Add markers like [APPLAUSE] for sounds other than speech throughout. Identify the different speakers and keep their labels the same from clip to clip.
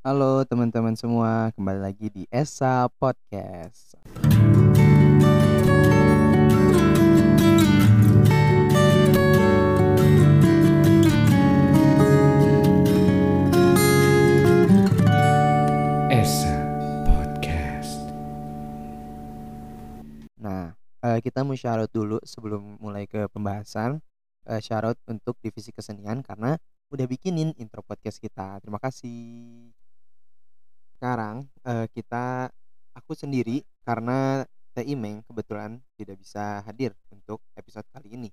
Speaker 1: Halo teman-teman semua, kembali lagi di Esa Podcast.
Speaker 2: Esa Podcast.
Speaker 1: Nah, eh, kita mau shoutout dulu sebelum mulai ke pembahasan. Eh, shoutout untuk divisi kesenian karena udah bikinin intro podcast kita. Terima kasih. Sekarang eh, kita aku sendiri karena Teh Imeng kebetulan tidak bisa hadir untuk episode kali ini.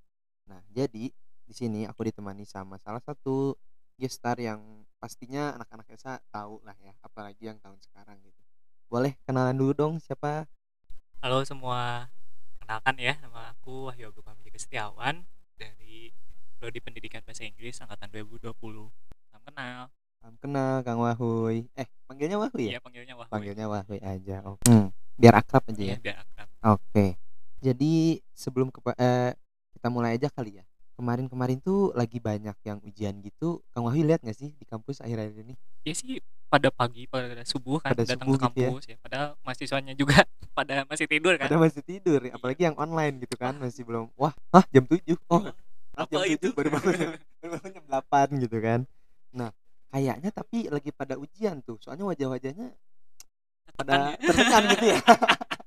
Speaker 1: Nah, jadi di sini aku ditemani sama salah satu guest star yang pastinya anak-anak Esa tahu lah ya, apalagi yang tahun sekarang gitu. Boleh kenalan dulu dong siapa?
Speaker 3: Halo semua, kenalkan ya nama aku Wahyu Abdul Hamid Setiawan dari Prodi Pendidikan Bahasa Inggris angkatan 2020. Salam kenal.
Speaker 1: Salam kenal Kang Wahuy. Eh, panggilnya Wahuy ya?
Speaker 3: Iya panggilnya Wahyu.
Speaker 1: Panggilnya Wahuy aja. Oke. Hmm, biar akrab aja
Speaker 3: Iya
Speaker 1: ya.
Speaker 3: biar akrab.
Speaker 1: Oke. Jadi sebelum ke eh, kita mulai aja kali ya. Kemarin-kemarin tuh lagi banyak yang ujian gitu. Kang Wahyu lihat nggak sih di kampus akhir-akhir ini?
Speaker 3: Ya sih pada pagi pada subuh kan
Speaker 1: Pada
Speaker 3: datang
Speaker 1: subuh
Speaker 3: ke
Speaker 1: gitu ya.
Speaker 3: kampus ya. Padahal mahasiswanya juga [LAUGHS] pada masih tidur kan.
Speaker 1: Pada masih tidur, ya. apalagi yang online gitu kan, masih belum. Wah, ah jam 7. Oh,
Speaker 3: apa
Speaker 1: jam
Speaker 3: itu?
Speaker 1: 7 baru bangun jam, baru bangun jam 8 gitu kan. Nah, kayaknya tapi lagi pada ujian tuh. Soalnya wajah-wajahnya pada
Speaker 3: Tekan ya.
Speaker 1: tertekan gitu ya.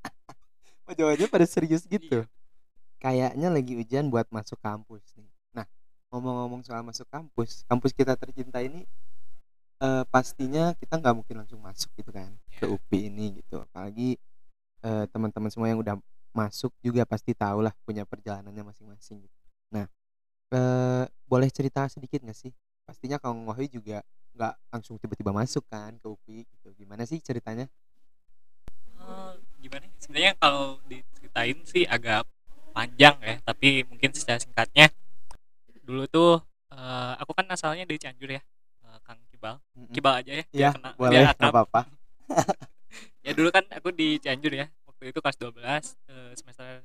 Speaker 1: [LAUGHS] wajah-wajahnya pada serius gitu.
Speaker 3: Iya.
Speaker 1: kayaknya lagi ujian buat masuk kampus nih. Nah, ngomong-ngomong soal masuk kampus, kampus kita tercinta ini eh, pastinya kita nggak mungkin langsung masuk gitu kan ke
Speaker 3: Ya.
Speaker 1: UPI ini gitu. Apalagi eh, teman-teman semua yang udah masuk juga pasti tahu lah punya perjalanannya masing-masing. Gitu. Nah, eh, boleh cerita sedikit nggak sih? Pastinya Kang Wahyu juga nggak langsung tiba-tiba masuk kan ke UPI gitu. Gimana sih ceritanya?
Speaker 3: Eh, gimana? ya? Sebenarnya kalau diceritain sih agak panjang ya, tapi mungkin secara singkatnya dulu tuh eh, aku kan asalnya dari Cianjur ya, eh, Kang Kibal.
Speaker 1: Mm-mm.
Speaker 3: Kibal aja ya.
Speaker 1: Ya,
Speaker 3: kena-
Speaker 1: boleh, nggak apa-apa. [LAUGHS]
Speaker 3: ya dulu kan aku di Cianjur ya waktu itu kelas 12 eh, semester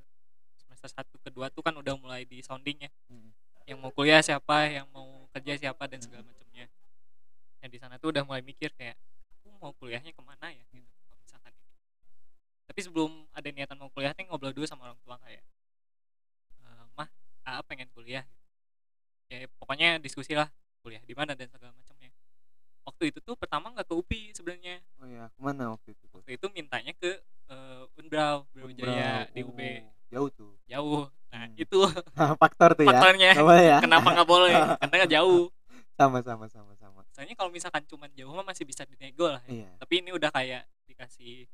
Speaker 3: semester satu kedua tuh kan udah mulai di sounding ya
Speaker 1: Mm.
Speaker 3: yang mau kuliah siapa yang mau kerja siapa dan segala macamnya. Yang di sana tuh udah mulai mikir kayak aku mau kuliahnya ke mana ya? Gitu kalau misalkan ini. Tapi sebelum ada niatan mau kuliah tuh ngobrol dulu sama orang tua kayak "Eh, mah AA pengen kuliah. Ya pokoknya diskusi lah kuliah di mana dan segala macamnya. Waktu itu tuh pertama nggak ke UPI sebenarnya.
Speaker 1: Oh ya, ke mana waktu itu?
Speaker 3: waktu itu mintanya ke uh, Unbrau Brawijaya di UB
Speaker 1: Oh, jauh tuh.
Speaker 3: Jauh. Nah
Speaker 1: Hmm.
Speaker 3: itu [LAUGHS]
Speaker 1: faktor tuh ya.
Speaker 3: faktornya.
Speaker 1: Nggak boleh ya.
Speaker 3: Kenapa nggak boleh? [LAUGHS] Karena jauh.
Speaker 1: Sama sama sama sama.
Speaker 3: Soalnya kalau misalkan cuman jauh mah masih bisa dinego lah ya.
Speaker 1: iya.
Speaker 3: Tapi ini udah kayak dikasih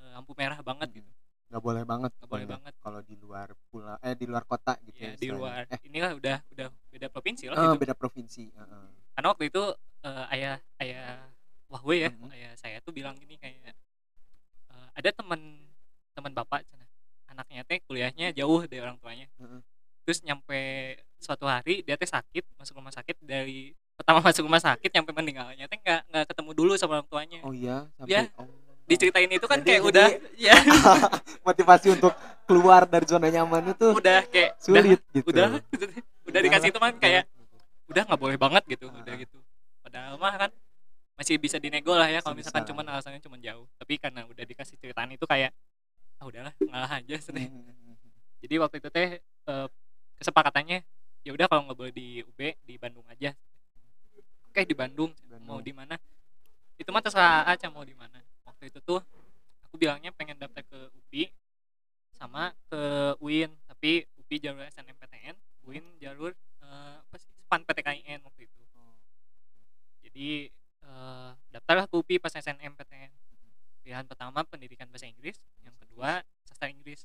Speaker 3: uh, lampu merah banget gitu.
Speaker 1: Nggak boleh banget
Speaker 3: nggak boleh banget
Speaker 1: kalau di luar pulau eh di luar kota gitu
Speaker 3: ya
Speaker 1: ya
Speaker 3: di luar.
Speaker 1: Eh.
Speaker 3: Inilah udah udah beda provinsi lah
Speaker 1: oh,
Speaker 3: gitu.
Speaker 1: beda provinsi heeh.
Speaker 3: karena waktu itu uh, ayah ayah Wahwe ya
Speaker 1: Mhm.
Speaker 3: ayah saya tuh bilang gini kayak uh, ada teman teman bapak cenah. Anaknya teh kuliahnya jauh dari orang tuanya
Speaker 1: Heeh.
Speaker 3: terus nyampe suatu hari dia teh sakit masuk rumah sakit dari pertama [LAUGHS] masuk rumah sakit nyampe meninggalnya teh nggak nggak ketemu dulu sama orang tuanya
Speaker 1: oh iya sampai
Speaker 3: Ya,
Speaker 1: oh.
Speaker 3: diceritain itu kan
Speaker 1: Jadi-
Speaker 3: kayak
Speaker 1: jadi-
Speaker 3: udah [LAUGHS] ya
Speaker 1: motivasi untuk keluar dari zona nyaman itu
Speaker 3: udah kayak
Speaker 1: sulit gitu
Speaker 3: udah [LAUGHS] udah, udah dikasih teman kayak
Speaker 1: Udah.
Speaker 3: udah nggak boleh banget gitu
Speaker 1: Ah.
Speaker 3: udah gitu padahal mah kan masih bisa dinego lah ya kalau misalkan cuman alasannya cuman jauh tapi karena udah dikasih ceritaan itu kayak ah udahlah ngalah aja sih
Speaker 1: Hmm.
Speaker 3: jadi waktu itu teh eh, kesepakatannya ya udah kalau nggak boleh di UB di Bandung aja. Oke di Bandung mau
Speaker 1: Bandung.
Speaker 3: di mana? Itu mah terserah aja mau di mana. Waktu itu tuh aku bilangnya pengen daftar ke UPI sama ke UIN tapi UPI jalur SNMPTN UIN jalur eh, apa sih? SPAN PTKIN waktu itu. Jadi eh, daftarlah ke UPI pas SNMPTN pilihan pertama pendidikan bahasa Inggris yang kedua sastra Inggris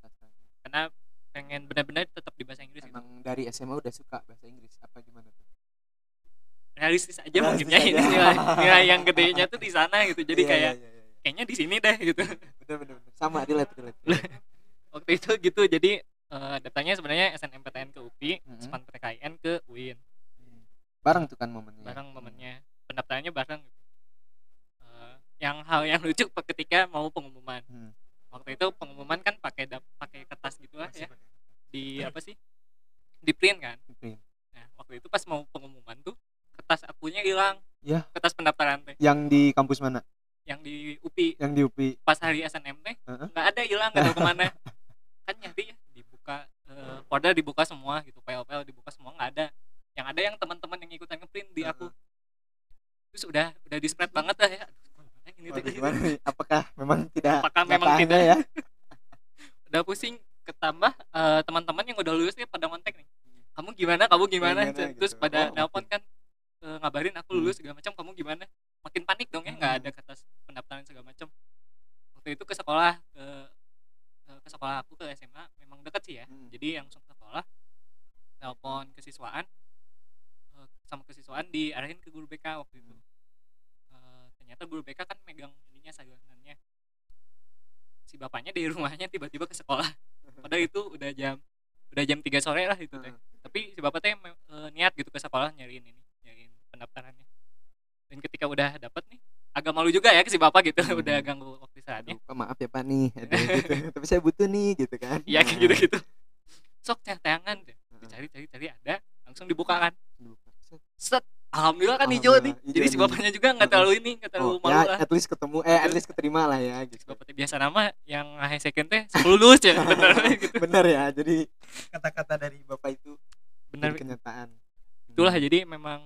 Speaker 3: karena pengen benar-benar tetap di bahasa Inggris gitu.
Speaker 1: emang dari SMA udah suka bahasa Inggris apa gimana tuh
Speaker 3: realistis aja
Speaker 1: Realistis
Speaker 3: mungkinnya
Speaker 1: aja.
Speaker 3: ini nilai, nilai yang [LAUGHS] gedenya tuh di sana gitu jadi
Speaker 1: Iya,
Speaker 3: kayak
Speaker 1: iya, iya, iya.
Speaker 3: kayaknya di sini deh gitu
Speaker 1: bener bener bener. sama relate relate
Speaker 3: waktu itu gitu jadi eh, daftarnya sebenarnya SNMPTN ke UPI
Speaker 1: Mhm.
Speaker 3: SPAN PTKIN ke UIN
Speaker 1: bareng tuh kan momennya
Speaker 3: bareng momennya pendaftarannya bareng gitu. Yang hal yang lucu ketika mau pengumuman.
Speaker 1: Hmm.
Speaker 3: waktu itu pengumuman kan pakai pakai kertas gitu lah
Speaker 1: Masih
Speaker 3: ya.
Speaker 1: pakai.
Speaker 3: Di apa sih? Di print kan?
Speaker 1: Print.
Speaker 3: nah waktu itu pas mau pengumuman tuh kertas akunya hilang.
Speaker 1: Ya.
Speaker 3: kertas pendaftaran teh.
Speaker 1: Yang di kampus mana?
Speaker 3: yang di UPI
Speaker 1: Yang di UPI.
Speaker 3: pas hari SNM teh
Speaker 1: Heeh.
Speaker 3: nggak ada hilang nggak tahu ke mana. [LAUGHS] Kan nyari ya dibuka eh, folder dibuka semua gitu file-file dibuka semua nggak ada. Yang ada yang teman-teman yang ikutan ngeprint di aku. Terus udah udah di spread banget dah ya ini
Speaker 1: Waduh,
Speaker 3: teh?
Speaker 1: gimana nih? Apakah memang tidak
Speaker 3: Apakah memang tidak?
Speaker 1: ya? [LAUGHS]
Speaker 3: udah pusing ketambah eh, teman-teman yang udah lulus nih pada kontak nih kamu gimana kamu gimana,
Speaker 1: Gimana
Speaker 3: terus
Speaker 1: gitu.
Speaker 3: pada
Speaker 1: Oh,
Speaker 3: nelpon kan eh, ngabarin aku
Speaker 1: Hmm.
Speaker 3: lulus segala macam kamu gimana makin panik dong ya nggak
Speaker 1: Hmm.
Speaker 3: ada kertas pendaftaran segala macam waktu itu ke sekolah ke eh, ke sekolah aku ke SMA memang dekat sih ya
Speaker 1: Hmm.
Speaker 3: jadi langsung ke sekolah telepon kesiswaan sama kesiswaan diarahin ke guru BK waktu itu Eh, ternyata guru BK kan megang ininya salurannya si bapaknya di rumahnya tiba-tiba ke sekolah [LAUGHS] padahal itu udah jam udah jam 3 sore lah itu teh tapi si bapak teh eh, niat gitu ke sekolah nyariin ini nyariin pendaftarannya dan ketika udah dapet nih agak malu juga ya ke si bapak gitu [LAUGHS]
Speaker 1: Hmm.
Speaker 3: udah ganggu waktu istirahatnya
Speaker 1: Aduh, maaf ya Pak nih, [LAUGHS] gitu. Tapi saya butuh nih gitu kan.
Speaker 3: iya kayak gitu gitu sok teh tangan deh
Speaker 1: heeh.
Speaker 3: dicari cari cari ada langsung
Speaker 1: Dibuka. Set.
Speaker 3: set alhamdulillah kan hijau nih jadi si bapaknya juga nggak terlalu ini nggak terlalu
Speaker 1: Oh,
Speaker 3: malu
Speaker 1: ya,
Speaker 3: lah
Speaker 1: at least ketemu eh at least keterima lah ya gitu.
Speaker 3: bapak teh biasa nama yang high second teh sepuluh lulus ya [LAUGHS] bener gitu
Speaker 1: Bener ya. Jadi kata-kata dari Bapak itu jadi kenyataan.
Speaker 3: itulah
Speaker 1: Hmm.
Speaker 3: jadi memang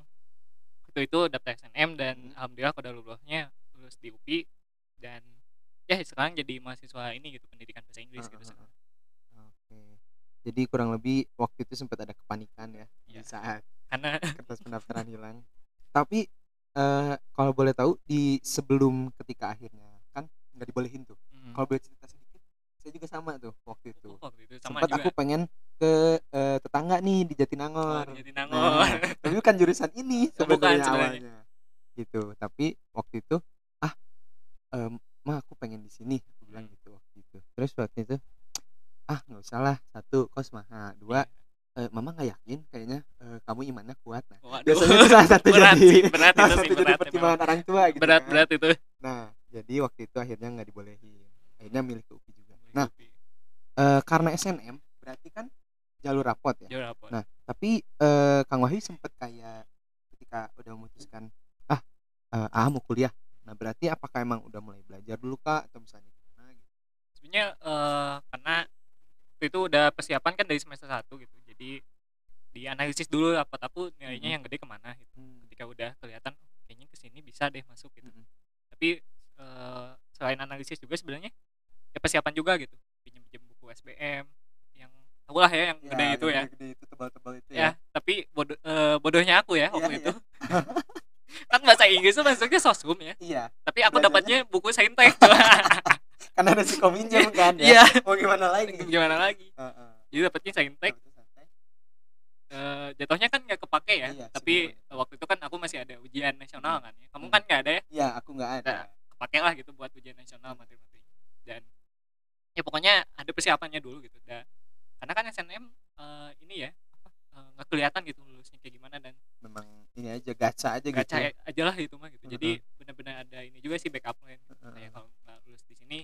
Speaker 3: itu itu daftar SNM dan
Speaker 1: Hmm.
Speaker 3: alhamdulillah pada lulusnya lulus di UPI dan ya sekarang jadi mahasiswa ini gitu pendidikan bahasa Inggris gitu.
Speaker 1: Oke. Jadi kurang lebih waktu itu sempat ada kepanikan ya
Speaker 3: Iya.
Speaker 1: di saat
Speaker 3: karena [LAUGHS]
Speaker 1: kertas pendaftaran hilang. Tapi eh kalau boleh tahu di sebelum ketika akhirnya kan nggak dibolehin tuh.
Speaker 3: hmm,
Speaker 1: Kalau boleh cerita sedikit, saya juga sama tuh waktu itu.
Speaker 3: waktu itu sama
Speaker 1: Sempat
Speaker 3: juga
Speaker 1: aku pengen ke eh, tetangga nih di
Speaker 3: Oh,
Speaker 1: Jatinangor.
Speaker 3: di Jatinangor.
Speaker 1: Nah, tapi bukan jurusan ini [LAUGHS]
Speaker 3: Oh,
Speaker 1: sebenarnya awalnya. Gitu. Tapi waktu itu ah em, mah aku pengen di sini aku bilang
Speaker 3: Hmm.
Speaker 1: gitu waktu itu. Terus waktu itu ah nggak usah lah satu kos mahal dua
Speaker 3: Iya.
Speaker 1: Eh, mama nggak yakin kayaknya eh, kamu imannya kuat nah
Speaker 3: Waduh.
Speaker 1: biasanya itu salah satu [LAUGHS]
Speaker 3: berat
Speaker 1: jadi
Speaker 3: sih, berat
Speaker 1: salah
Speaker 3: itu
Speaker 1: satu jadi
Speaker 3: berat
Speaker 1: pertimbangan orang tua gitu
Speaker 3: berat
Speaker 1: kan.
Speaker 3: berat itu
Speaker 1: nah jadi waktu itu akhirnya nggak dibolehin akhirnya milih ke UPI juga nah eh, karena SNM berarti kan jalur rapot ya
Speaker 3: Jauh apa?
Speaker 1: Nah, tapi eh, Kang Wahyu sempet kayak ketika udah memutuskan ah ah mau kuliah. Nah, berarti apakah emang udah mulai belajar dulu Kak atau misalnya gimana gitu?
Speaker 3: sebenarnya eh, karena waktu itu udah persiapan kan dari semester 1 gitu jadi dianalisis dulu rapot aku nilainya
Speaker 1: Mhm.
Speaker 3: yang gede ke mana gitu
Speaker 1: Hmm.
Speaker 3: ketika udah kelihatan oh, kayaknya ke sini bisa deh masuk gitu
Speaker 1: Mm-mm.
Speaker 3: tapi eh, selain analisis juga sebenarnya ya persiapan juga gitu pinjam pinjam buku SBM yang tahu lah ya yang gede itu ya
Speaker 1: Gede itu tebal-tebal itu
Speaker 3: ya tapi bodoh eh, bodohnya aku ya
Speaker 1: Iya,
Speaker 3: waktu
Speaker 1: iya.
Speaker 3: itu [LAUGHS] kan bahasa Inggris tuh masuknya sosum ya
Speaker 1: Iya,
Speaker 3: tapi aku
Speaker 1: Belajarnya-
Speaker 3: dapatnya buku saintek [LAUGHS]
Speaker 1: karena ada si kominjam kan ya.
Speaker 3: iya
Speaker 1: Mau gimana lagi?
Speaker 3: gimana lagi
Speaker 1: Heeh.
Speaker 3: jadi dapatnya saintek jatuhnya kan nggak kepake ya
Speaker 1: Iya,
Speaker 3: tapi
Speaker 1: semuanya.
Speaker 3: waktu itu kan aku masih ada ujian nasional
Speaker 1: Hmm.
Speaker 3: kan ya kamu
Speaker 1: Hmm.
Speaker 3: kan nggak ada ya
Speaker 1: Iya, aku nggak ada.
Speaker 3: kepake lah gitu buat ujian nasional materi-materi dan ya pokoknya ada persiapannya dulu gitu dan karena kan SNM eh, ini ya apa, eh, nggak kelihatan gitu lulusnya kayak gimana dan
Speaker 1: Memang ini aja gacha aja
Speaker 3: gacha
Speaker 1: gitu.
Speaker 3: aja lah gitu mah gitu jadi benar-benar ada ini juga sih backup plan gitu.
Speaker 1: Heeh.
Speaker 3: kayak kalau nggak lulus di sini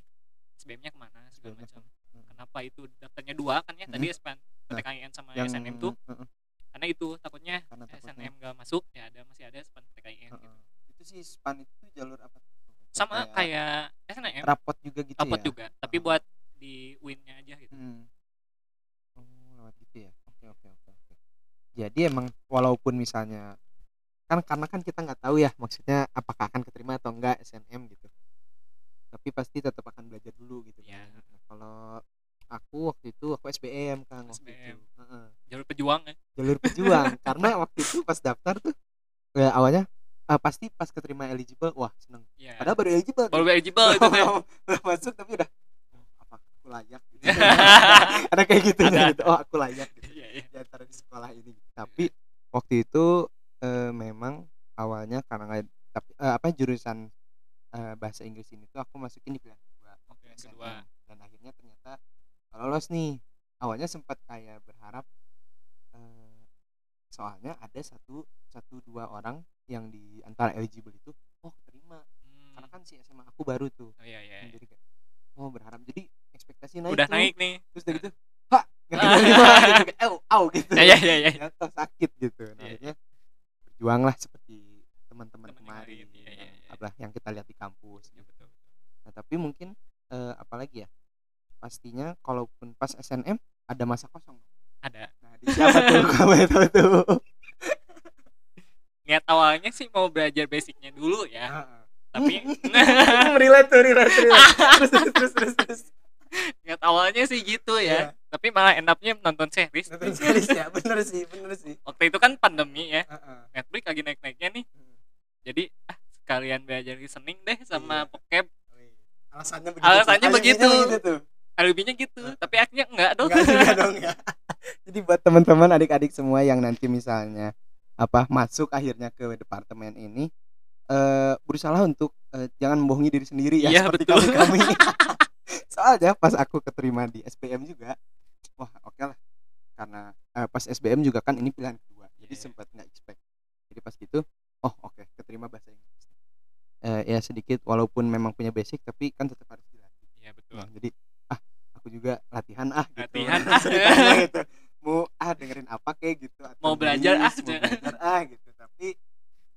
Speaker 3: SBM-nya ke mana
Speaker 1: segala
Speaker 3: macam
Speaker 1: Heeh.
Speaker 3: kenapa itu daftarnya dua kan ya tadi SPAN PTKIN sama
Speaker 1: Yang
Speaker 3: SNM tuh karena itu takutnya
Speaker 1: karena takutnya.
Speaker 3: SNM gak masuk ya ada masih ada SPAN PTKIN gitu.
Speaker 1: Heeh. Itu sih span itu jalur apa?
Speaker 3: sama kayak SNM
Speaker 1: rapot juga gitu
Speaker 3: rapot
Speaker 1: ya.
Speaker 3: juga tapi
Speaker 1: Oh.
Speaker 3: buat di win-nya aja gitu
Speaker 1: Hmm. Oh, lewat gitu ya. Oke, oke, oke, oke. Jadi emang walaupun misalnya kan karena kan kita nggak tahu ya maksudnya apakah akan keterima atau enggak SNM gitu. Tapi pasti tetap akan belajar dulu gitu kan. Nah, kalau aku waktu itu aku SBM kan waktu
Speaker 3: SBM.
Speaker 1: itu. Heeh.
Speaker 3: Jalur pejuang ya
Speaker 1: Jalur pejuang [LAUGHS] karena waktu itu pas daftar tuh ya awalnya ah, pasti pas keterima eligible wah seneng.
Speaker 3: ya
Speaker 1: Padahal baru eligible.
Speaker 3: baru eligible itu [LAUGHS]
Speaker 1: belum belum masuk tapi udah oh, apa aku layak gitu. [LAUGHS] ada kayak gitu
Speaker 3: Ada,
Speaker 1: gitu oh aku layak gitu
Speaker 3: Iya, iya.
Speaker 1: di antara di sekolah ini tapi waktu itu eh, memang awalnya karena nggak tapi eh, apa jurusan eh, bahasa Inggris ini tuh aku masukin di pilihan kedua SNM.
Speaker 3: kedua
Speaker 1: dan akhirnya ternyata lolos nih awalnya sempat kayak berharap soalnya ada satu satu dua orang yang di antara eligible itu oh terima
Speaker 3: Hmm.
Speaker 1: karena kan si SMA aku baru tuh
Speaker 3: oh iya iya iya.
Speaker 1: jadi kayak oh berharap jadi ekspektasi naik
Speaker 3: udah
Speaker 1: tuh.
Speaker 3: naik nih
Speaker 1: terus dari gitu pak nggak keterima gitu [LAUGHS] kayak au au gitu
Speaker 3: ya ya ya ya
Speaker 1: jatuh sakit gitu nah,
Speaker 3: Iya.
Speaker 1: akhirnya berjuang lah seperti lah yang kita lihat di kampus
Speaker 3: Ya, betul.
Speaker 1: Nah, tapi mungkin eh, apalagi ya? Pastinya kalaupun pas SNM ada masa kosong.
Speaker 3: Ada.
Speaker 1: Siapa tuh [LAUGHS] kamu tuh?
Speaker 3: Niat awalnya sih mau belajar basicnya dulu ya, tapi [LAUGHS]
Speaker 1: relate tuh, relate, relate. Terus, terus, terus, terus, terus.
Speaker 3: niat awalnya sih gitu
Speaker 1: Iya.
Speaker 3: ya. Tapi malah end up-nya nonton series.
Speaker 1: Nonton series ya, bener sih, bener sih.
Speaker 3: Waktu itu kan pandemi ya,
Speaker 1: Heeh.
Speaker 3: Netflix lagi naik-naiknya nih.
Speaker 1: Hmm.
Speaker 3: Jadi ah sekalian belajar listening deh sama
Speaker 1: Iya.
Speaker 3: vocab.
Speaker 1: Alasannya begitu.
Speaker 3: Alasannya begitu.
Speaker 1: Alibinya tuh.
Speaker 3: Alibinya gitu, tapi akhirnya enggak dong.
Speaker 1: Enggak juga dong ya. [LAUGHS] [LAUGHS] Jadi buat teman-teman adik-adik semua yang nanti misalnya apa masuk akhirnya ke departemen ini eh berusaha untuk eh, jangan membohongi diri sendiri ya
Speaker 3: Iya,
Speaker 1: seperti
Speaker 3: betul.
Speaker 1: kami kami. [LAUGHS] [LAUGHS] Soalnya pas aku keterima di SBM juga, wah oke lah. Karena eh, pas SBM juga kan ini pilihan kedua, jadi
Speaker 3: Iya.
Speaker 1: sempat nggak expect. Jadi pas gitu, oh oke keterima bahasa Inggris. Eh, ya sedikit walaupun memang punya basic tapi kan tetap harus dilatih.
Speaker 3: Iya betul.
Speaker 1: Nah, jadi aku juga latihan ah gitu.
Speaker 3: Latihan, [LAUGHS] ah. [LAUGHS]
Speaker 1: Gitu. Mau ah dengerin apa kayak gitu atau
Speaker 3: Mau belajar, ah.
Speaker 1: mau belajar ah gitu. Tapi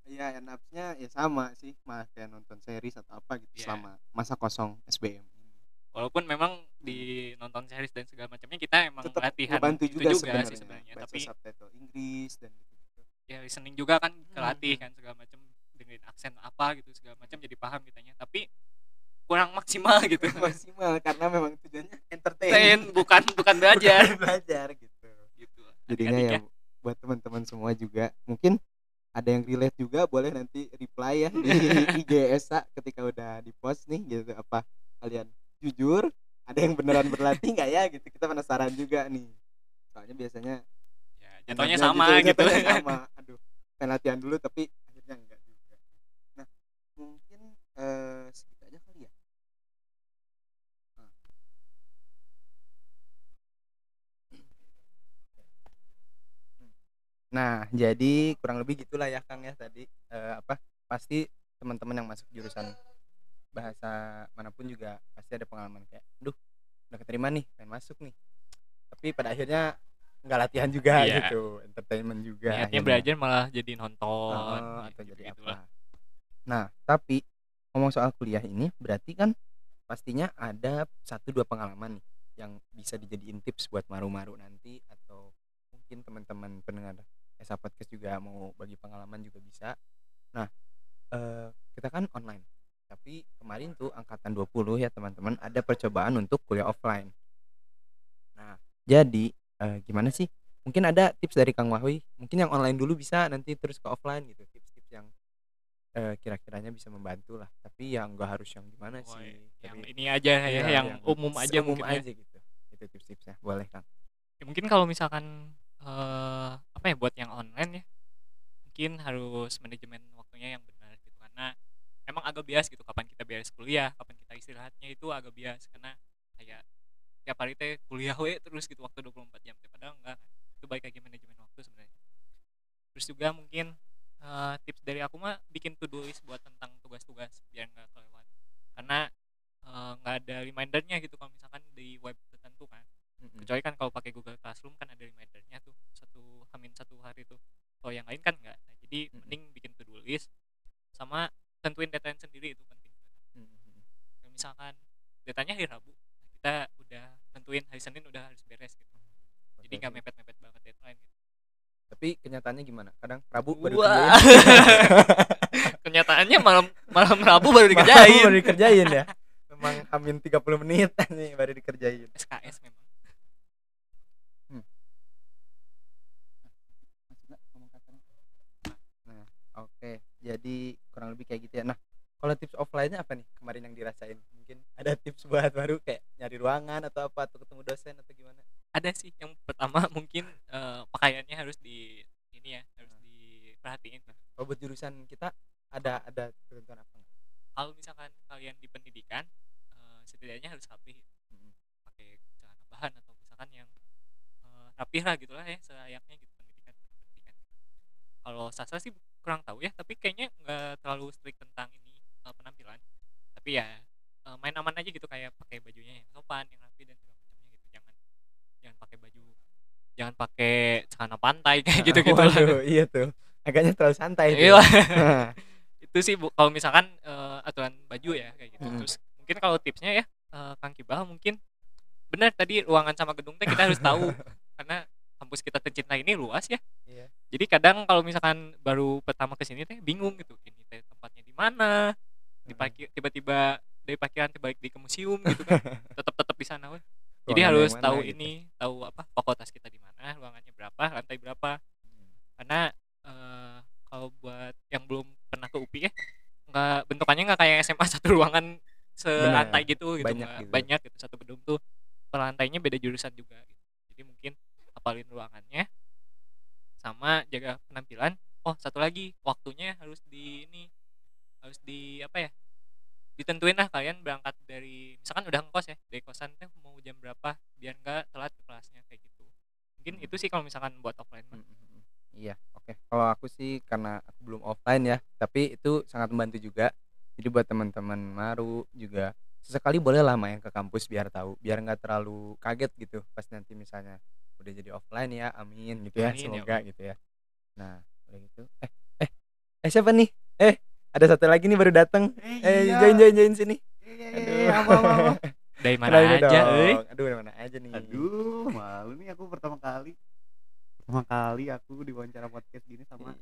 Speaker 1: ya enaknya ya sama sih mah kayak nonton series atau apa gitu
Speaker 3: Iya.
Speaker 1: selama masa kosong SBM.
Speaker 3: Walaupun memang di nonton series dan segala macamnya kita emang
Speaker 1: Tetap
Speaker 3: latihan
Speaker 1: ngebantu
Speaker 3: itu
Speaker 1: juga,
Speaker 3: juga,
Speaker 1: sebenarnya,
Speaker 3: sih sebenarnya. Tapi
Speaker 1: subtitle Inggris dan gitu-gitu.
Speaker 3: ya listening juga kan kelatih
Speaker 1: Hmm.
Speaker 3: kan segala macam dengerin aksen apa gitu segala macam jadi paham kitanya. Tapi kurang maksimal gitu.
Speaker 1: maksimal karena memang tujuannya entertain.
Speaker 3: Bukan bukan belajar
Speaker 1: Bukan belajar gitu.
Speaker 3: gitu.
Speaker 1: jadinya ya buat teman-teman semua juga mungkin ada yang relate juga boleh nanti reply ya di [LAUGHS] IG Esa ketika udah di post nih gitu apa kalian jujur ada yang beneran berlatih nggak ya gitu kita penasaran juga nih soalnya biasanya
Speaker 3: ya, jatuhnya sama gitu.
Speaker 1: jatuhnya sama [LAUGHS] aduh pengen latihan dulu tapi akhirnya enggak juga nah mungkin eh segitu aja kali ya Nah. Nah, jadi kurang lebih gitulah ya Kang ya tadi Eh, apa pasti teman-teman yang masuk jurusan bahasa mana pun juga pasti ada pengalaman kayak, duh udah keterima nih, pengen masuk nih. Tapi pada akhirnya nggak latihan juga
Speaker 3: Iya.
Speaker 1: gitu, entertainment juga.
Speaker 3: Niatnya
Speaker 1: akhirnya.
Speaker 3: belajar malah jadi nonton
Speaker 1: Oh, atau
Speaker 3: gitu-
Speaker 1: jadi
Speaker 3: gitulah.
Speaker 1: apa. Nah, tapi ngomong soal kuliah ini berarti kan pastinya ada satu dua pengalaman nih yang bisa dijadiin tips buat maru-maru nanti atau mungkin teman-teman pendengar Esa Podcast juga mau bagi pengalaman juga bisa. Nah, eh, kita kan online. Tapi kemarin tuh angkatan 20 ya teman-teman ada percobaan untuk kuliah offline. Nah, jadi eh, gimana sih? Mungkin ada tips dari Kang Wahwi. Mungkin yang online dulu bisa nanti terus ke offline gitu. Tips-tips yang eh, kira-kiranya bisa membantu lah. Tapi yang enggak harus yang gimana
Speaker 3: Oh,
Speaker 1: sih.
Speaker 3: yang
Speaker 1: Tapi-
Speaker 3: ini aja ya,
Speaker 1: Iya,
Speaker 3: yang, umum aja
Speaker 1: umum
Speaker 3: ya.
Speaker 1: aja gitu. Itu tips-tipsnya. Boleh, Kang.
Speaker 3: Ya, mungkin kalau misalkan eh apa ya buat yang online ya mungkin harus manajemen waktunya yang benar gitu. Karena emang agak bias gitu kapan kita beres kuliah kapan kita istirahatnya itu agak bias. Karena kayak tiap hari teh kuliah we terus gitu waktu 24 jam. Padahal enggak itu baik lagi manajemen waktu sebenarnya. Terus juga mungkin eh, tips dari aku mah bikin to do list buat tentang tugas-tugas biar nggak kelewat. Karena eh, nggak ada remindernya gitu kalau misalkan di web tertentu kan. Kecuali kan kalau pakai Google Classroom kan ada remindernya tuh satu hamin satu hari tuh kalau yang lain kan enggak nah, jadi
Speaker 1: Mm-mm.
Speaker 3: mending bikin to do list sama tentuin deadline sendiri itu penting. Kayak misalkan datanya hari Rabu nah, kita udah tentuin hari Senin udah harus beres gitu jadi nggak mepet-mepet banget deadline gitu
Speaker 1: Tapi kenyataannya gimana? Kadang Rabu baru
Speaker 3: Wah. [LAUGHS] kenyataannya malam malam Rabu baru dikerjain
Speaker 1: baru dikerjain ya. Memang hamin 30 menit [LAUGHS] nih baru dikerjain.
Speaker 3: SKS memang
Speaker 1: Nah, oke. Jadi kurang lebih kayak gitu ya. Nah, kalau tips offline-nya apa nih kemarin yang dirasain? Mungkin ada tips buat baru kayak nyari ruangan atau apa atau ketemu dosen atau gimana?
Speaker 3: ada sih yang pertama [LAUGHS] mungkin eh, pakaiannya harus di ini ya harus diperhatiin
Speaker 1: Kalau buat jurusan kita ada ada ketentuan apa nggak?
Speaker 3: kalau misalkan kalian di pendidikan eh, setidaknya harus rapi
Speaker 1: Mm-mm.
Speaker 3: pakai celana bahan atau misalkan yang eh, rapih lah gitulah ya selayaknya gitu pendidikan pendidikan kalau sastra sih kurang tahu ya tapi kayaknya nggak terlalu strict tentang ini eh, penampilan tapi ya eh, main aman aja gitu kayak pakai bajunya yang sopan yang rapi dan segala macamnya gitu jangan jangan pakai baju jangan pakai celana pantai kayak gitu gitu
Speaker 1: Waduh, iya tuh. Agaknya terlalu santai tuh.
Speaker 3: Iya. [LAUGHS] itu sih Bu. kalau misalkan eh, aturan baju ya kayak gitu terus mungkin kalau tipsnya ya eh, Kang Kibal mungkin benar tadi ruangan sama gedung teh kita harus tahu [LAUGHS] karena kampus kita tercinta ini luas ya
Speaker 1: Iya.
Speaker 3: jadi kadang kalau misalkan baru pertama ke sini teh bingung gitu ini teh tempatnya di mana diparkir tiba-tiba dari parkiran balik di ke museum gitu kan [LAUGHS] tetap tetap di sana weh. jadi
Speaker 1: Ruangan
Speaker 3: harus tahu
Speaker 1: gitu.
Speaker 3: ini tahu apa fakultas kita di mana ruangannya berapa lantai berapa
Speaker 1: Hmm.
Speaker 3: karena eh, kalau buat yang belum pernah ke UPI ya nggak bentukannya nggak kayak SMA [LAUGHS] satu ruangan selantai gitu gitu
Speaker 1: banyak
Speaker 3: nggak-
Speaker 1: gitu.
Speaker 3: banyak gitu satu gedung tuh per lantainya beda jurusan juga hafalin ruangannya sama jaga penampilan oh satu lagi waktunya harus di ini harus di apa ya ditentuin lah kalian berangkat dari misalkan udah ngekos ya dari kosan teh mau jam berapa biar nggak telat ke kelasnya kayak gitu mungkin itu sih kalau misalkan buat offline mah
Speaker 1: Mm, mm, mm. Iya, oke. Kalau aku sih karena aku belum offline ya, tapi itu sangat membantu juga. Jadi buat teman-teman baru juga sesekali boleh lah main ke kampus biar tahu, biar nggak terlalu kaget gitu pas nanti misalnya udah jadi offline ya, amin gitu ya,
Speaker 3: Amin, ya
Speaker 1: semoga
Speaker 3: Allah.
Speaker 1: gitu ya. Nah, udah gitu. Eh, eh, eh siapa nih? Eh, ada satu lagi nih baru datang. Eh,
Speaker 4: iya.
Speaker 1: join join join sini.
Speaker 4: Iya, iya,
Speaker 1: Aduh.
Speaker 4: iya, apa, apa, apa.
Speaker 3: dari mana
Speaker 1: Kenalin
Speaker 3: aja euy
Speaker 1: Aduh, dari mana aja nih.
Speaker 4: Aduh, malu nih aku pertama kali. Pertama kali aku diwawancara podcast gini sama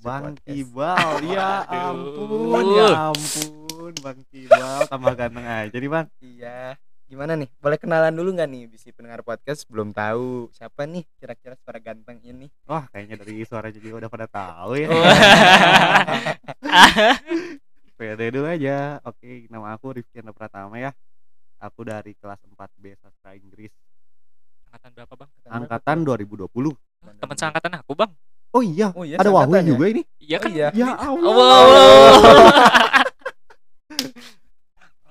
Speaker 4: Bang
Speaker 1: podcast.
Speaker 4: Kibal. Ya ampun, ya ampun, Bang Kibal tambah ganteng aja nih, Bang.
Speaker 1: Iya. Gimana nih? Boleh kenalan dulu nggak nih bisi pendengar podcast belum tahu siapa nih kira-kira suara ganteng ini?
Speaker 4: Wah, kayaknya dari suaranya juga udah pada tahu ya. [LAUGHS] Pede dulu aja. Oke, nama aku Rifki Anda Pratama ya. Aku dari kelas 4B Sastra Inggris
Speaker 3: angkatan berapa bang
Speaker 4: angkatan 2020.
Speaker 3: teman seangkatan aku bang
Speaker 4: Oh iya,
Speaker 1: Oh iya,
Speaker 4: ada Wahyu
Speaker 1: ya?
Speaker 4: juga ini.
Speaker 3: iya
Speaker 1: Oh
Speaker 3: kan
Speaker 1: iya.
Speaker 4: Ya
Speaker 3: Oh,
Speaker 4: Allah.
Speaker 3: wow, wow.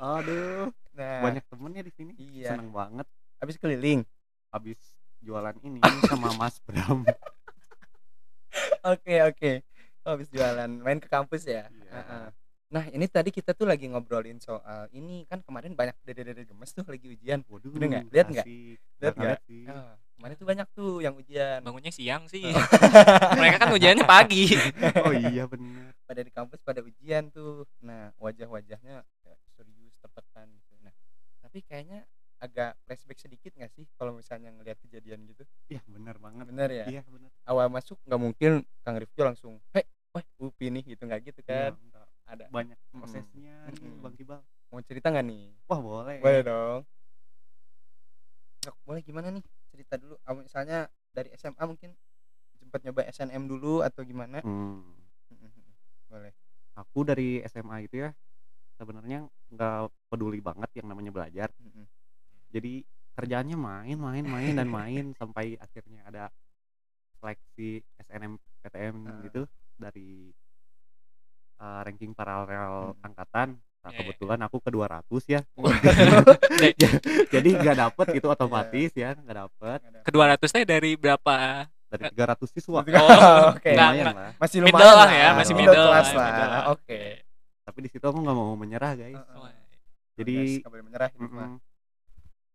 Speaker 3: [LAUGHS]
Speaker 4: Aduh,
Speaker 1: Nah,
Speaker 4: banyak temennya di sini.
Speaker 1: Iya.
Speaker 4: Seneng banget
Speaker 1: habis keliling.
Speaker 4: habis jualan ini [LAUGHS] sama Mas Bram.
Speaker 1: Oke, oke. Habis jualan main ke kampus ya.
Speaker 4: Iya.
Speaker 1: Heeh. Nah, ini tadi kita tuh lagi ngobrolin soal ini kan kemarin banyak dede-dede gemes tuh lagi ujian.
Speaker 4: Waduh,
Speaker 1: Udah nggak? Lihat nggak? Lihat
Speaker 4: Nggak
Speaker 1: kemarin tuh banyak tuh yang ujian.
Speaker 3: bangunnya siang sih [LAUGHS] mereka kan ujiannya pagi [LAUGHS]
Speaker 4: Oh iya bener.
Speaker 1: pada di kampus pada ujian tuh nah wajah-wajahnya kayak serius tertekan tapi kayaknya agak flashback sedikit nggak sih kalau misalnya ngelihat kejadian gitu
Speaker 4: Iya bener banget.
Speaker 1: bener ya
Speaker 4: Iya bener.
Speaker 1: awal masuk nggak mungkin kang Rifki langsung hei wah upi nih gitu nggak gitu
Speaker 4: Iya,
Speaker 1: kan
Speaker 4: enggak.
Speaker 1: ada
Speaker 4: banyak prosesnya nih,
Speaker 1: Mm-mm.
Speaker 4: Bang Kibal.
Speaker 1: mau cerita nggak nih
Speaker 4: Wah boleh.
Speaker 1: boleh dong Sok, boleh gimana nih cerita dulu misalnya dari SMA mungkin sempat nyoba SNM dulu atau gimana
Speaker 4: Hmm.
Speaker 1: boleh
Speaker 4: Aku dari SMA itu ya sebenarnya nggak peduli banget yang namanya belajar. Jadi kerjaannya main, main, main dan main [LAUGHS] sampai akhirnya ada seleksi SNMPTN
Speaker 1: Ah.
Speaker 4: gitu dari uh, ranking paralel
Speaker 1: Mm.
Speaker 4: angkatan. Nah,
Speaker 3: Iya, iya.
Speaker 4: kebetulan aku ke 200 ya. [LAUGHS] Jadi nggak dapet gitu otomatis ya, nggak dapet
Speaker 3: kedua ratus teh dari berapa
Speaker 4: dari 300 siswa.
Speaker 1: Oh, oke
Speaker 3: nggak,
Speaker 4: Lumayan lah.
Speaker 1: masih
Speaker 3: Middle
Speaker 1: lumayan
Speaker 3: lah ya, masih
Speaker 1: middle
Speaker 3: middle
Speaker 1: class
Speaker 3: lah,
Speaker 1: lah
Speaker 3: middle lah.
Speaker 4: Tapi di situ aku nggak mau menyerah guys.
Speaker 1: Heeh.
Speaker 4: Jadi
Speaker 1: Guys, nggak boleh menyerah mah.
Speaker 4: Mm-mm.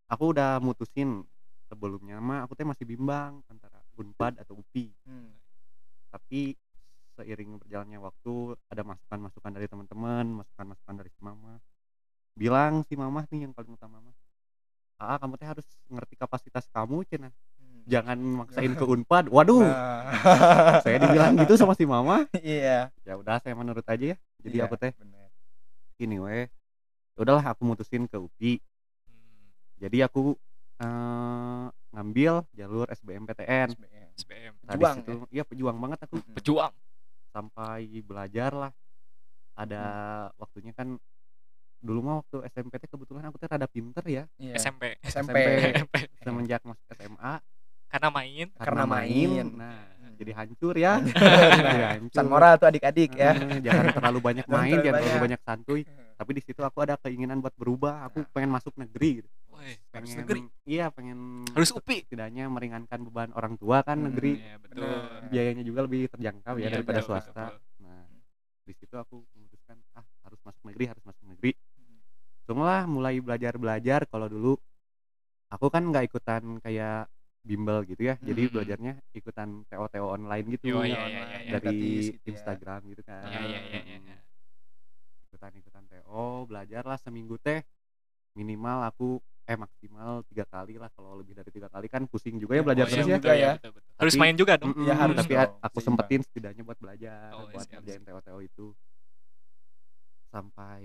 Speaker 4: Aku udah mutusin sebelumnya mah aku teh masih bimbang antara Unpad atau UPI.
Speaker 1: Hmm.
Speaker 4: Tapi seiring berjalannya waktu ada masukan-masukan dari teman-teman, masukan-masukan dari si mama. Bilang si mama nih yang paling utama mah. Ah, kamu teh harus ngerti kapasitas kamu, Cina.
Speaker 1: Hmm.
Speaker 4: Jangan maksain ke Unpad. Waduh,
Speaker 1: Nah.
Speaker 4: saya dibilang gitu sama si mama.
Speaker 1: iya
Speaker 4: Ya udah, saya menurut aja ya. Jadi
Speaker 1: iya,
Speaker 4: aku teh
Speaker 1: bener.
Speaker 4: ini weh. Ya udahlah aku mutusin ke UPI.
Speaker 3: Hmm,
Speaker 4: Jadi aku eh, ngambil jalur SBMPTN.
Speaker 1: SBM.
Speaker 3: SBM
Speaker 4: Nah,
Speaker 1: Pejuang,
Speaker 4: situ iya pejuang banget aku
Speaker 1: Mm-mm.
Speaker 3: pejuang
Speaker 4: sampai belajar lah. Ada
Speaker 1: Hmm.
Speaker 4: waktunya kan dulu mah waktu SMPT kebetulan aku tuh rada pinter ya
Speaker 1: Iya.
Speaker 3: SMP
Speaker 1: SMP
Speaker 4: SMP. semenjak masuk SMA
Speaker 3: karena main
Speaker 1: Karena main.
Speaker 4: nah
Speaker 1: Hmm.
Speaker 4: jadi hancur ya [LAUGHS] jadi hancur
Speaker 1: Pesan moral tuh adik-adik ya
Speaker 4: Eh, jangan terlalu banyak main
Speaker 1: terlalu
Speaker 4: jangan terlalu
Speaker 1: banyak.
Speaker 4: santuy tapi di situ aku ada keinginan buat berubah aku pengen masuk negeri gitu.
Speaker 1: Harus
Speaker 4: pengen
Speaker 1: negeri.
Speaker 4: iya pengen
Speaker 3: harus UPI
Speaker 4: setidaknya meringankan beban orang tua kan
Speaker 1: Hmm,
Speaker 4: negeri
Speaker 3: Iya, betul
Speaker 1: Bener.
Speaker 4: biayanya juga lebih terjangkau ya
Speaker 3: Iya,
Speaker 4: daripada
Speaker 3: betul,
Speaker 4: swasta
Speaker 3: betul.
Speaker 4: nah di situ aku memutuskan ah harus masuk negeri harus masuk negeri
Speaker 1: Hmm.
Speaker 4: Tunggulah mulai belajar belajar kalau dulu aku kan nggak ikutan kayak bimbel gitu ya jadi
Speaker 3: Hmm.
Speaker 4: belajarnya ikutan TO TO online gitu
Speaker 3: Yo,
Speaker 1: Iya,
Speaker 3: iya, iya,
Speaker 1: online,
Speaker 3: iya.
Speaker 4: dari
Speaker 1: gratis gitu ya.
Speaker 4: Instagram gitu kan
Speaker 3: Iya, iya, iya, iya,
Speaker 4: Mm.
Speaker 3: iya.
Speaker 4: ikutan ikutan TO belajar lah seminggu teh minimal aku eh maksimal tiga kali lah kalau lebih dari tiga kali kan pusing juga ya belajar
Speaker 3: Oh,
Speaker 4: terus
Speaker 3: iya,
Speaker 4: ya
Speaker 3: betul,
Speaker 1: ya.
Speaker 3: betul, betul. harus
Speaker 4: Tapi-
Speaker 3: main juga dong
Speaker 4: Mm-mm,
Speaker 1: Ya, harus
Speaker 4: tapi
Speaker 1: dong,
Speaker 4: aku
Speaker 1: seimbang.
Speaker 4: sempetin setidaknya buat belajar
Speaker 3: Oh,
Speaker 4: buat
Speaker 3: siap,
Speaker 4: ngerjain
Speaker 3: siap.
Speaker 4: TO-TO itu sampai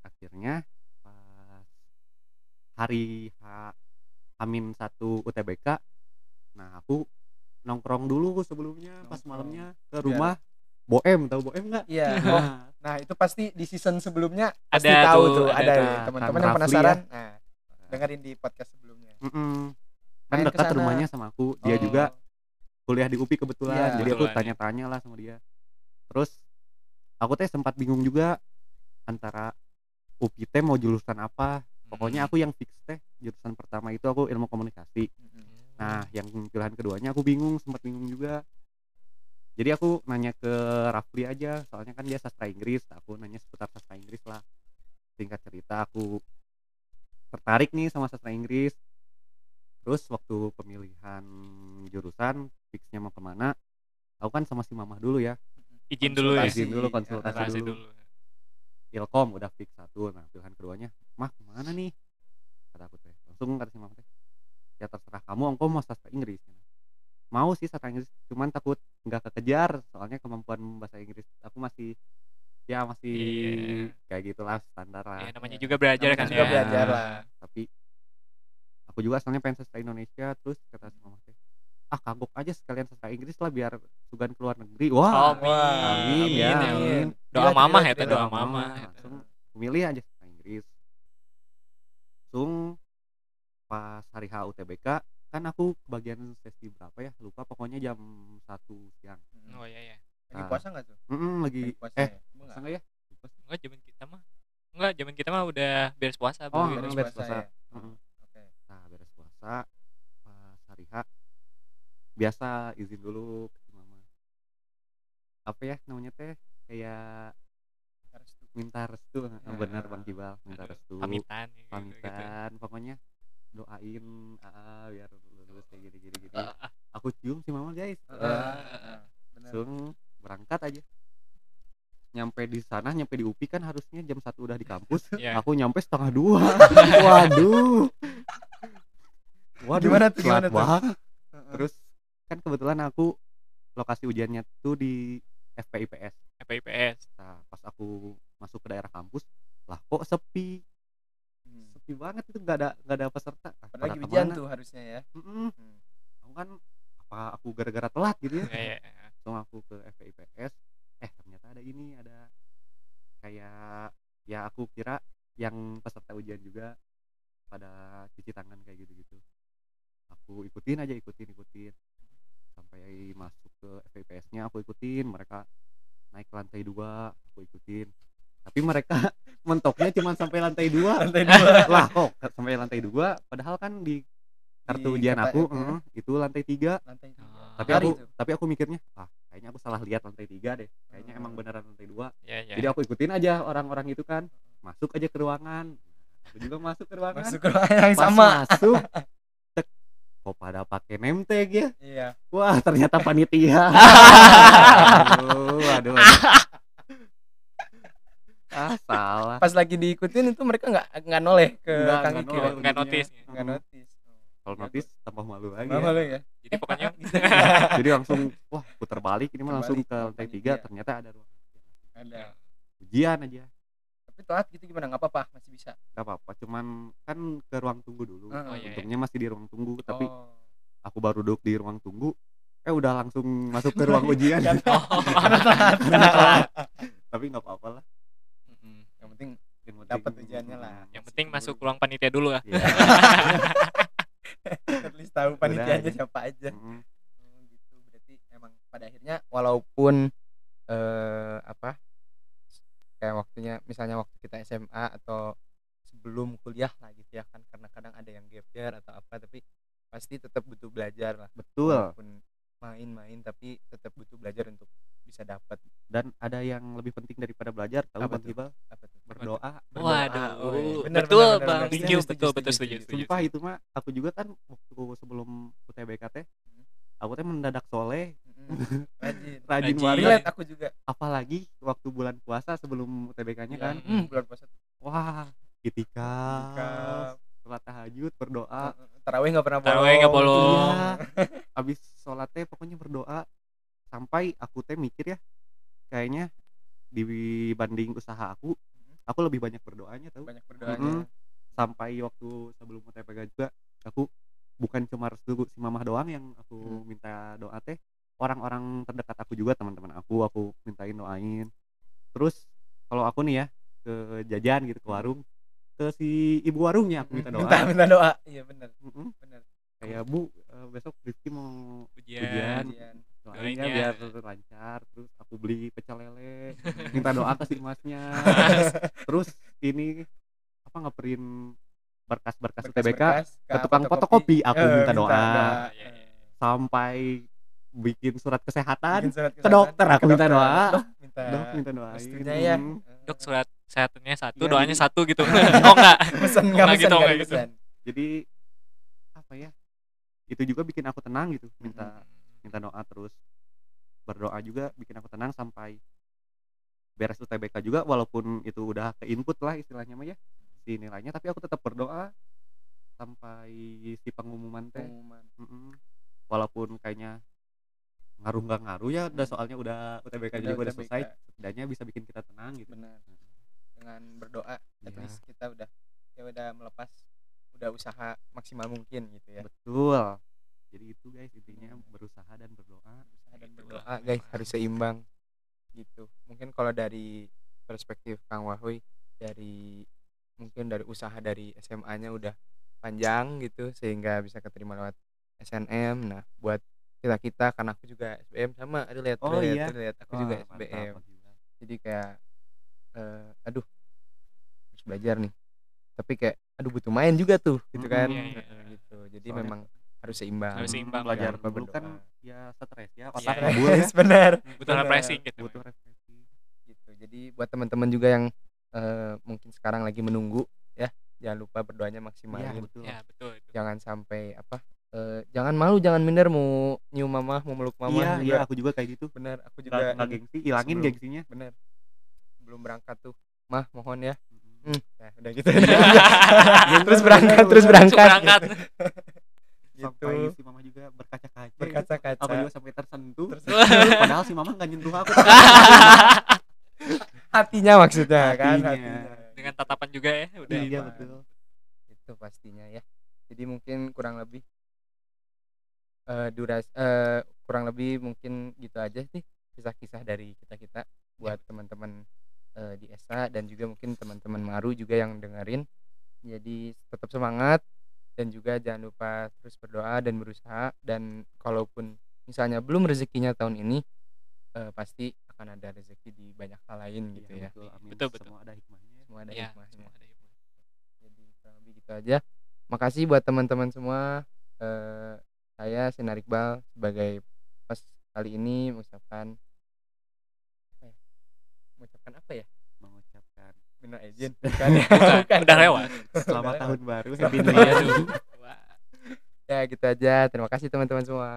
Speaker 4: akhirnya pas hari H Amin satu UTBK nah aku nongkrong dulu sebelumnya pas
Speaker 1: Nongkrong.
Speaker 4: malamnya ke rumah Boem tahu Boem nggak?
Speaker 1: Iya. Oh,
Speaker 4: Nah,
Speaker 1: nah itu pasti di season sebelumnya pasti
Speaker 3: Ada
Speaker 1: tahu
Speaker 3: tuh,
Speaker 1: tuh,
Speaker 3: ada
Speaker 1: ada ya. teman-teman yang penasaran. Nah, dengerin di podcast sebelumnya.
Speaker 4: mm-mm. kan
Speaker 1: Main
Speaker 4: dekat
Speaker 1: ke sana.
Speaker 4: rumahnya sama aku dia
Speaker 1: Oh.
Speaker 4: juga kuliah di UPI kebetulan
Speaker 1: Iya.
Speaker 4: jadi aku
Speaker 3: Kebetulan, ya.
Speaker 4: tanya-tanya lah sama dia terus aku teh sempat bingung juga antara UPI teh mau jurusan apa pokoknya aku yang fix teh jurusan pertama itu aku ilmu komunikasi.
Speaker 1: Mm-mm.
Speaker 4: nah yang pilihan keduanya aku bingung sempat bingung juga. Jadi aku nanya ke Rafli aja soalnya kan dia sastra Inggris aku nanya seputar sastra Inggris lah. Singkat cerita aku tertarik nih sama sastra Inggris. Terus waktu pemilihan jurusan fixnya mau ke mana aku kan sama si mamah dulu ya.
Speaker 3: Izin dulu ya?
Speaker 4: izin dulu konsultasi
Speaker 3: Konsultasi
Speaker 4: dulu.
Speaker 3: dulu
Speaker 4: Ilkom udah fix satu nah pilihan keduanya mah ke mana nih kata aku teh langsung kata si mamah teh ya terserah kamu engkau mau sastra Inggris mau sih sastra Inggris cuman takut nggak kekejar soalnya kemampuan bahasa Inggris aku masih ya masih
Speaker 3: Iya.
Speaker 4: kayak gitulah standar lah
Speaker 3: ya namanya juga belajar
Speaker 1: Namanya
Speaker 3: kan
Speaker 1: juga
Speaker 3: ya
Speaker 1: belajar lah.
Speaker 4: tapi aku juga asalnya pengen sastra Indonesia terus kata si mamah teh ah kagok aja sekalian sastra Inggris lah biar sugan keluar negeri wah
Speaker 3: Amin.
Speaker 4: amin, ya
Speaker 3: Amin,
Speaker 4: amin.
Speaker 3: Doa
Speaker 1: Gila,
Speaker 3: mama
Speaker 1: gila,
Speaker 3: ya teh
Speaker 1: gila.
Speaker 3: doa mama
Speaker 4: langsung milih aja sastra Inggris langsung pas hari H UTBK kan aku bagian sesi berapa ya lupa pokoknya jam satu siang
Speaker 3: oh iya ya
Speaker 1: Lagi
Speaker 4: Ah.
Speaker 1: puasa nggak tuh?
Speaker 4: Mm-mm, lagi
Speaker 1: Lagi puasa
Speaker 4: eh
Speaker 1: ya?
Speaker 4: puasa
Speaker 1: Enggak.
Speaker 4: nggak ya
Speaker 3: enggak zaman kita mah enggak zaman kita mah udah beres puasa
Speaker 4: Oh, beres.
Speaker 1: Beres
Speaker 4: puasa.
Speaker 1: puasa ya.
Speaker 4: Mm-mm.
Speaker 1: Oke.
Speaker 4: nah beres puasa pas hari H biasa izin dulu ke mama apa ya namanya teh kayak minta restu
Speaker 1: Ya.
Speaker 4: bener bang Kibal minta
Speaker 3: Aduh,
Speaker 4: restu
Speaker 3: pamitan ya, gitu, gitu.
Speaker 4: pamitan pokoknya doain ah biar lulus kayak gini gini gini aku cium si mama guys.
Speaker 1: Bener.
Speaker 4: langsung berangkat aja nyampe di sana nyampe di UPI kan harusnya jam satu udah di kampus [LAUGHS]
Speaker 3: Iya.
Speaker 4: aku nyampe setengah dua [LAUGHS] waduh waduh
Speaker 1: Gimana tuh, gimana tuh?
Speaker 4: banget. Terus kan kebetulan aku lokasi ujiannya tuh di FPIPS
Speaker 3: FPIPS
Speaker 4: nah pas aku masuk ke daerah kampus lah kok sepi
Speaker 1: Hmm.
Speaker 4: sepi banget itu nggak ada nggak ada peserta Ah,
Speaker 1: Padahal
Speaker 4: pada
Speaker 1: lagi ujian tuh harusnya ya.
Speaker 4: Mm-mm.
Speaker 1: Hmm.
Speaker 4: aku kan apa aku gara-gara telat gitu ya
Speaker 3: Iya, iya, iya.
Speaker 4: langsung aku ke FPIPS eh ternyata ada ini ada kayak ya aku kira yang peserta ujian juga pada cuci tangan kayak gitu-gitu aku ikutin aja ikutin ikutin sampai masuk ke FPIPS nya aku ikutin mereka naik ke lantai dua aku ikutin tapi mereka [LAUGHS] mentoknya cuma sampai lantai dua
Speaker 1: Lantai dua. [LAUGHS]
Speaker 4: lah kok sampai lantai dua padahal kan di kartu
Speaker 1: Di
Speaker 4: ujian
Speaker 1: kata-
Speaker 4: aku
Speaker 1: eh,
Speaker 4: eh, itu lantai tiga
Speaker 1: Lantai tiga.
Speaker 3: Oh.
Speaker 4: tapi aku
Speaker 1: tuh.
Speaker 4: tapi aku mikirnya ah kayaknya aku salah lihat lantai tiga deh kayaknya emang
Speaker 1: Hmm.
Speaker 4: beneran lantai dua
Speaker 3: Iya, iya.
Speaker 4: jadi aku ikutin aja orang-orang itu kan masuk aja ke ruangan aku juga masuk ke ruangan
Speaker 1: Masuk ke ruangan yang
Speaker 4: pas
Speaker 1: sama.
Speaker 4: masuk [LAUGHS] kok pada pakai name tag ya
Speaker 1: Iya.
Speaker 4: wah ternyata panitia [LAUGHS] aduh aduh, aduh. ah salah
Speaker 1: Pas lagi diikutin itu mereka nggak nggak noleh ke
Speaker 4: Nggak,
Speaker 1: Kang
Speaker 4: nggak
Speaker 1: Iki. ya?
Speaker 3: nggak notice ya.
Speaker 1: Nggak notice.
Speaker 4: kalau notis tambah malu lagi ya.
Speaker 1: malu ya.
Speaker 3: jadi pokoknya [LAUGHS]
Speaker 4: jadi langsung wah putar balik ini mah langsung ke lantai tiga ternyata ada ruangan
Speaker 1: Ada.
Speaker 4: ujian aja
Speaker 1: Tapi telat gitu gimana? Nggak apa-apa, masih bisa.
Speaker 4: gak apa-apa cuman kan ke ruang tunggu dulu
Speaker 1: Oh,
Speaker 3: iya, iya.
Speaker 4: untungnya masih di ruang tunggu tapi
Speaker 1: Oh.
Speaker 4: aku baru duduk di ruang tunggu eh udah langsung masuk ke ruang [LAUGHS] ujian
Speaker 3: oh. [LAUGHS]
Speaker 4: Karena telat. tapi nggak apa-apa lah.
Speaker 1: Yang penting
Speaker 4: Yang penting-
Speaker 1: Dapat ujiannya lah.
Speaker 3: yang penting masuk ruang panitia dulu lah
Speaker 4: Iya. [LAUGHS]
Speaker 1: at least tahu panitianya
Speaker 4: aja.
Speaker 1: siapa aja. Oh, gitu. Berarti emang pada akhirnya walaupun eh apa kayak waktunya misalnya waktu kita SMA atau sebelum kuliah lah gitu ya kan karena kadang ada yang gap year atau apa tapi pasti tetap butuh belajar lah
Speaker 4: betul
Speaker 1: walaupun main-main tapi tetap butuh belajar untuk bisa dapat
Speaker 4: dan ada yang lebih penting daripada belajar tahu
Speaker 1: Apa
Speaker 4: bang
Speaker 1: tuh?
Speaker 4: Iqbal
Speaker 1: apa tuh
Speaker 4: berdoa
Speaker 1: Berdoa.
Speaker 3: waduh
Speaker 1: Oh. Bener,
Speaker 3: betul
Speaker 1: bener,
Speaker 3: bang
Speaker 1: Setuju, setuju,
Speaker 3: betul betul setuju
Speaker 1: setuju.
Speaker 3: setuju
Speaker 4: sumpah itu mah aku juga kan waktu sebelum UTBK teh
Speaker 1: Hmm.
Speaker 4: aku teh mendadak soleh
Speaker 1: Rajin.
Speaker 4: Rajin
Speaker 3: Rajin.
Speaker 4: banget
Speaker 1: relate aku juga.
Speaker 4: Apalagi waktu bulan puasa sebelum UTBK-nya kan.
Speaker 1: Hmm, bulan puasa. Tuh
Speaker 4: wah Itikaf. sholat tahajud berdoa.
Speaker 1: Tarawih nggak pernah bolong
Speaker 3: Tarawih nggak bolong.
Speaker 4: iya. [LAUGHS] Abis sholat teh pokoknya berdoa. Sampai aku teh mikir ya kayaknya dibanding usaha aku aku lebih banyak berdoanya tau.
Speaker 1: Banyak berdoanya.
Speaker 4: Mm-mm. sampai waktu sebelum UTBK juga aku bukan cuma restu si mamah doang yang aku
Speaker 1: Hmm.
Speaker 4: minta doa teh orang-orang terdekat aku juga teman-teman aku aku mintain doain terus kalau aku nih ya ke jajan gitu ke warung ke si ibu warungnya aku minta doa
Speaker 1: minta minta doa iya benar
Speaker 4: Mm-mm.
Speaker 1: benar
Speaker 4: kayak bu eh, besok Rizky mau
Speaker 3: ujian
Speaker 4: Ujian.
Speaker 1: Ujian.
Speaker 4: doain
Speaker 3: Doain
Speaker 4: ya
Speaker 3: ya.
Speaker 4: biar lancar terus aku beli pecel lele [LAUGHS] minta doa ke si emasnya [LAUGHS] terus ini apa ngeprint berkas-berkas UTBK
Speaker 1: Berkas-berkas
Speaker 4: ke tukang fotokopi, aku
Speaker 1: Eh,
Speaker 4: minta doa.
Speaker 3: Iya, iya.
Speaker 4: sampai bikin surat kesehatan.
Speaker 1: Bikin surat
Speaker 4: ke dokter aku
Speaker 1: ke
Speaker 4: minta
Speaker 1: dokter.
Speaker 4: doa.
Speaker 1: Dok, minta.
Speaker 4: Dok minta
Speaker 1: restunya ya.
Speaker 4: Hmm.
Speaker 3: dok surat kesehatannya satu
Speaker 4: Iya,
Speaker 3: doanya
Speaker 4: jadi-
Speaker 3: satu gitu. [LAUGHS] Oh enggak.
Speaker 1: Pesan nggak
Speaker 3: Nggak
Speaker 1: pesan
Speaker 3: gitu, gitu.
Speaker 4: jadi apa ya itu juga bikin aku tenang gitu. Minta minta doa terus. Berdoa juga bikin aku tenang sampai beres UTBK juga walaupun itu udah ke input lah istilahnya mah ya si nilainya. Tapi aku tetap berdoa sampai si pengumuman teh.
Speaker 1: Pengumuman.
Speaker 4: Mm-mm. walaupun kayaknya ngaruh nggak ngaruh ya udah soalnya udah UTBK
Speaker 1: Udah
Speaker 4: juga udah
Speaker 1: UTBK.
Speaker 4: selesai setidaknya bisa bikin kita tenang gitu.
Speaker 1: Benar. Dengan berdoa at
Speaker 4: Iya.
Speaker 1: least kita udah ya udah melepas udah usaha maksimal mungkin gitu ya.
Speaker 4: Betul. Jadi itu guys intinya berusaha dan berdoa.
Speaker 1: Usaha dan berdoa guys harus seimbang gitu. Mungkin kalau dari perspektif Kang Wahui dari mungkin dari usaha dari SMA-nya udah panjang gitu sehingga bisa keterima lewat SNM nah buat kita kita karena aku juga SBM sama relate
Speaker 4: Oh,
Speaker 1: relate,
Speaker 4: iya?
Speaker 1: relate. aku juga
Speaker 4: Wah, mantap,
Speaker 1: SBM
Speaker 4: gila.
Speaker 1: jadi kayak eh, aduh harus belajar nih tapi kayak aduh butuh main juga tuh gitu
Speaker 4: Mm,
Speaker 1: kan
Speaker 3: iya, iya.
Speaker 1: Heeh, gitu jadi
Speaker 4: Soalnya-
Speaker 1: memang harus seimbang
Speaker 3: Harus seimbang.
Speaker 4: belajar
Speaker 1: lupa
Speaker 4: dulu kan
Speaker 1: berdoa.
Speaker 4: ya stres ya
Speaker 3: Iya,
Speaker 4: otak
Speaker 3: iya.
Speaker 4: kabul [LAUGHS] ya
Speaker 1: benar
Speaker 3: butuh
Speaker 1: Benar.
Speaker 3: refreshing gitu
Speaker 4: butuh refleksi
Speaker 1: gitu jadi buat teman-teman juga yang eh, mungkin sekarang lagi menunggu ya jangan lupa berdoanya
Speaker 4: iya
Speaker 1: maksimalin
Speaker 4: betul
Speaker 3: ya betul itu
Speaker 1: jangan sampai apa eh, jangan malu jangan minder mau nyium mama mau meluk mama
Speaker 4: iya
Speaker 1: juga.
Speaker 4: iya aku juga kayak gitu.
Speaker 1: Benar aku juga
Speaker 4: nggak gengsi hilangin
Speaker 1: sebelum-
Speaker 4: gengsinya.
Speaker 1: benar belum berangkat tuh mah mohon ya. Hmm. nah, udah gitu. [LAUGHS] Terus berangkat terus berangkat.
Speaker 3: berangkat. [LAUGHS]
Speaker 1: Gitu.
Speaker 4: Sampai si mama juga berkaca-kaca. Gitu.
Speaker 1: berkaca-kaca.
Speaker 4: Aku juga sampai tersentuh.
Speaker 1: Tersentuh. [LAUGHS]
Speaker 4: padahal si mama nggak nyentuh aku.
Speaker 1: Hatinya maksudnya kan?
Speaker 4: Hatinya.
Speaker 1: hatinya.
Speaker 3: dengan tatapan juga ya udah
Speaker 4: iya betul.
Speaker 1: Itu pastinya ya. Jadi mungkin kurang lebih eh duras eh kurang lebih mungkin gitu aja sih kisah-kisah dari kita kita buat teman-teman eh, di ESA dan juga mungkin teman-teman Maru juga yang dengerin. Jadi tetap semangat dan juga jangan lupa terus berdoa dan berusaha dan kalaupun misalnya belum rezekinya tahun ini eh, pasti akan ada rezeki di banyak hal lain gitu
Speaker 4: Iya,
Speaker 1: ya.
Speaker 4: betul, amin.
Speaker 3: Betul, betul.
Speaker 4: semua ada hikmahnya.
Speaker 1: Semua ada
Speaker 3: ya
Speaker 1: hikmahnya.
Speaker 3: semua ada hikmah.
Speaker 1: jadi kurang lebih gitu aja. Makasih buat teman-teman semua eh saya Sinar Iqbal sebagai pas kali ini mengucapkan apa ya? mengucapkan apa ya?
Speaker 4: Mengucapkan
Speaker 1: minal izin. [LAUGHS] Bukan. Ya
Speaker 3: Bukan, udah lewat.
Speaker 4: Selamat
Speaker 1: Udah
Speaker 4: tahun baru
Speaker 1: Selamat tahun.
Speaker 3: Wah.
Speaker 1: ya gitu aja. Terima kasih teman-teman semua